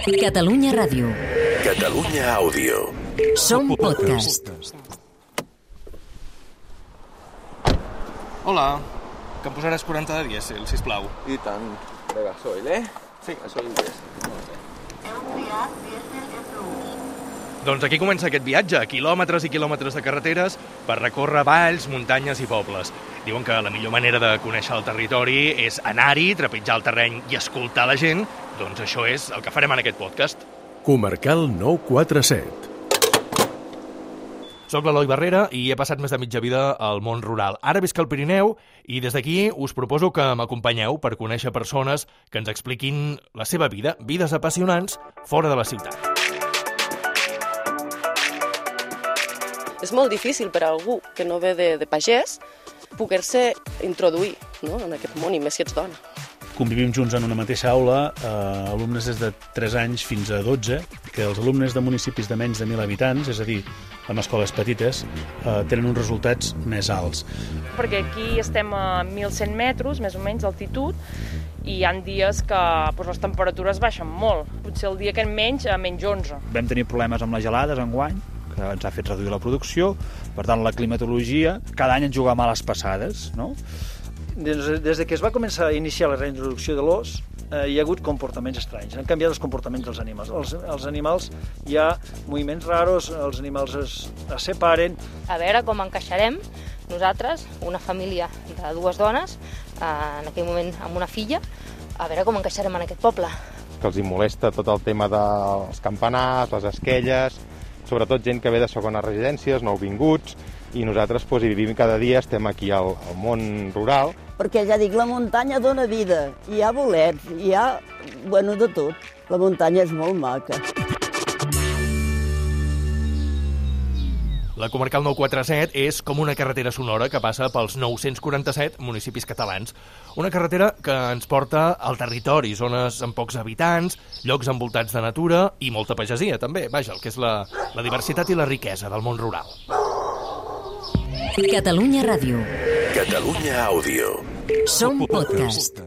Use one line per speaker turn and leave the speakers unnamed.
Catalunya Ràdio.
Catalunya Àudio.
Som podcast.
Hola, que em posaràs 40 de dièsel, sisplau.
I tant, de gasoil, eh? Sí, gasoil dièsel.
Doncs aquí comença aquest viatge, quilòmetres i quilòmetres de carreteres per recórrer valls, muntanyes i pobles. Diuen que la millor manera de conèixer el territori és anar-hi, trepitjar el terreny i escoltar la gent. Doncs això és el que farem en aquest podcast.
Comarcal 947.
Soc l'Eloi Barrera i he passat més de mitja vida al món rural. Ara visc al Pirineu i des d'aquí us proposo que m'acompanyeu per conèixer persones que ens expliquin la seva vida, vides apassionants fora de la ciutat.
És molt difícil per a algú que no ve de, de pagès poder-se introduir no? en aquest món, i més si ets dona.
Convivim junts en una mateixa aula, eh, alumnes des de 3 anys fins a 12, que els alumnes de municipis de menys de 1.000 habitants, és a dir, amb escoles petites, eh, tenen uns resultats més alts.
perquè aquí estem a 1.100 metres, més o menys, d'altitud, i hi ha dies que doncs, les temperatures baixen molt. Potser el dia que en menys, a menys 11.
Vam tenir problemes amb les gelades enguany, que ens ha fet reduir la producció, per tant la climatologia, cada any ens juga males passades, no?
Des, des de que es va començar a iniciar la reintroducció de l'os, eh, hi ha hagut comportaments estranys. Han canviat els comportaments dels animals. Els, els animals hi ha moviments raros, els animals es, es separen.
A veure com encaixarem nosaltres, una família de dues dones, eh, en aquell moment amb una filla, a veure com encaixarem en aquest poble.
que els hi molesta tot el tema dels campanars, les esquelles, sobretot gent que ve de segones residències, nouvinguts, i nosaltres doncs, hi vivim cada dia, estem aquí al, al món rural,
perquè ja dic, la muntanya dona vida, hi ha bolets, hi ha, bueno, de tot. La muntanya és molt maca.
La comarcal 947 és com una carretera sonora que passa pels 947 municipis catalans. Una carretera que ens porta al territori, zones amb pocs habitants, llocs envoltats de natura i molta pagesia, també. Vaja, el que és la, la diversitat i la riquesa del món rural.
Catalunya Ràdio.
Catalunya Àudio.
Som podcast.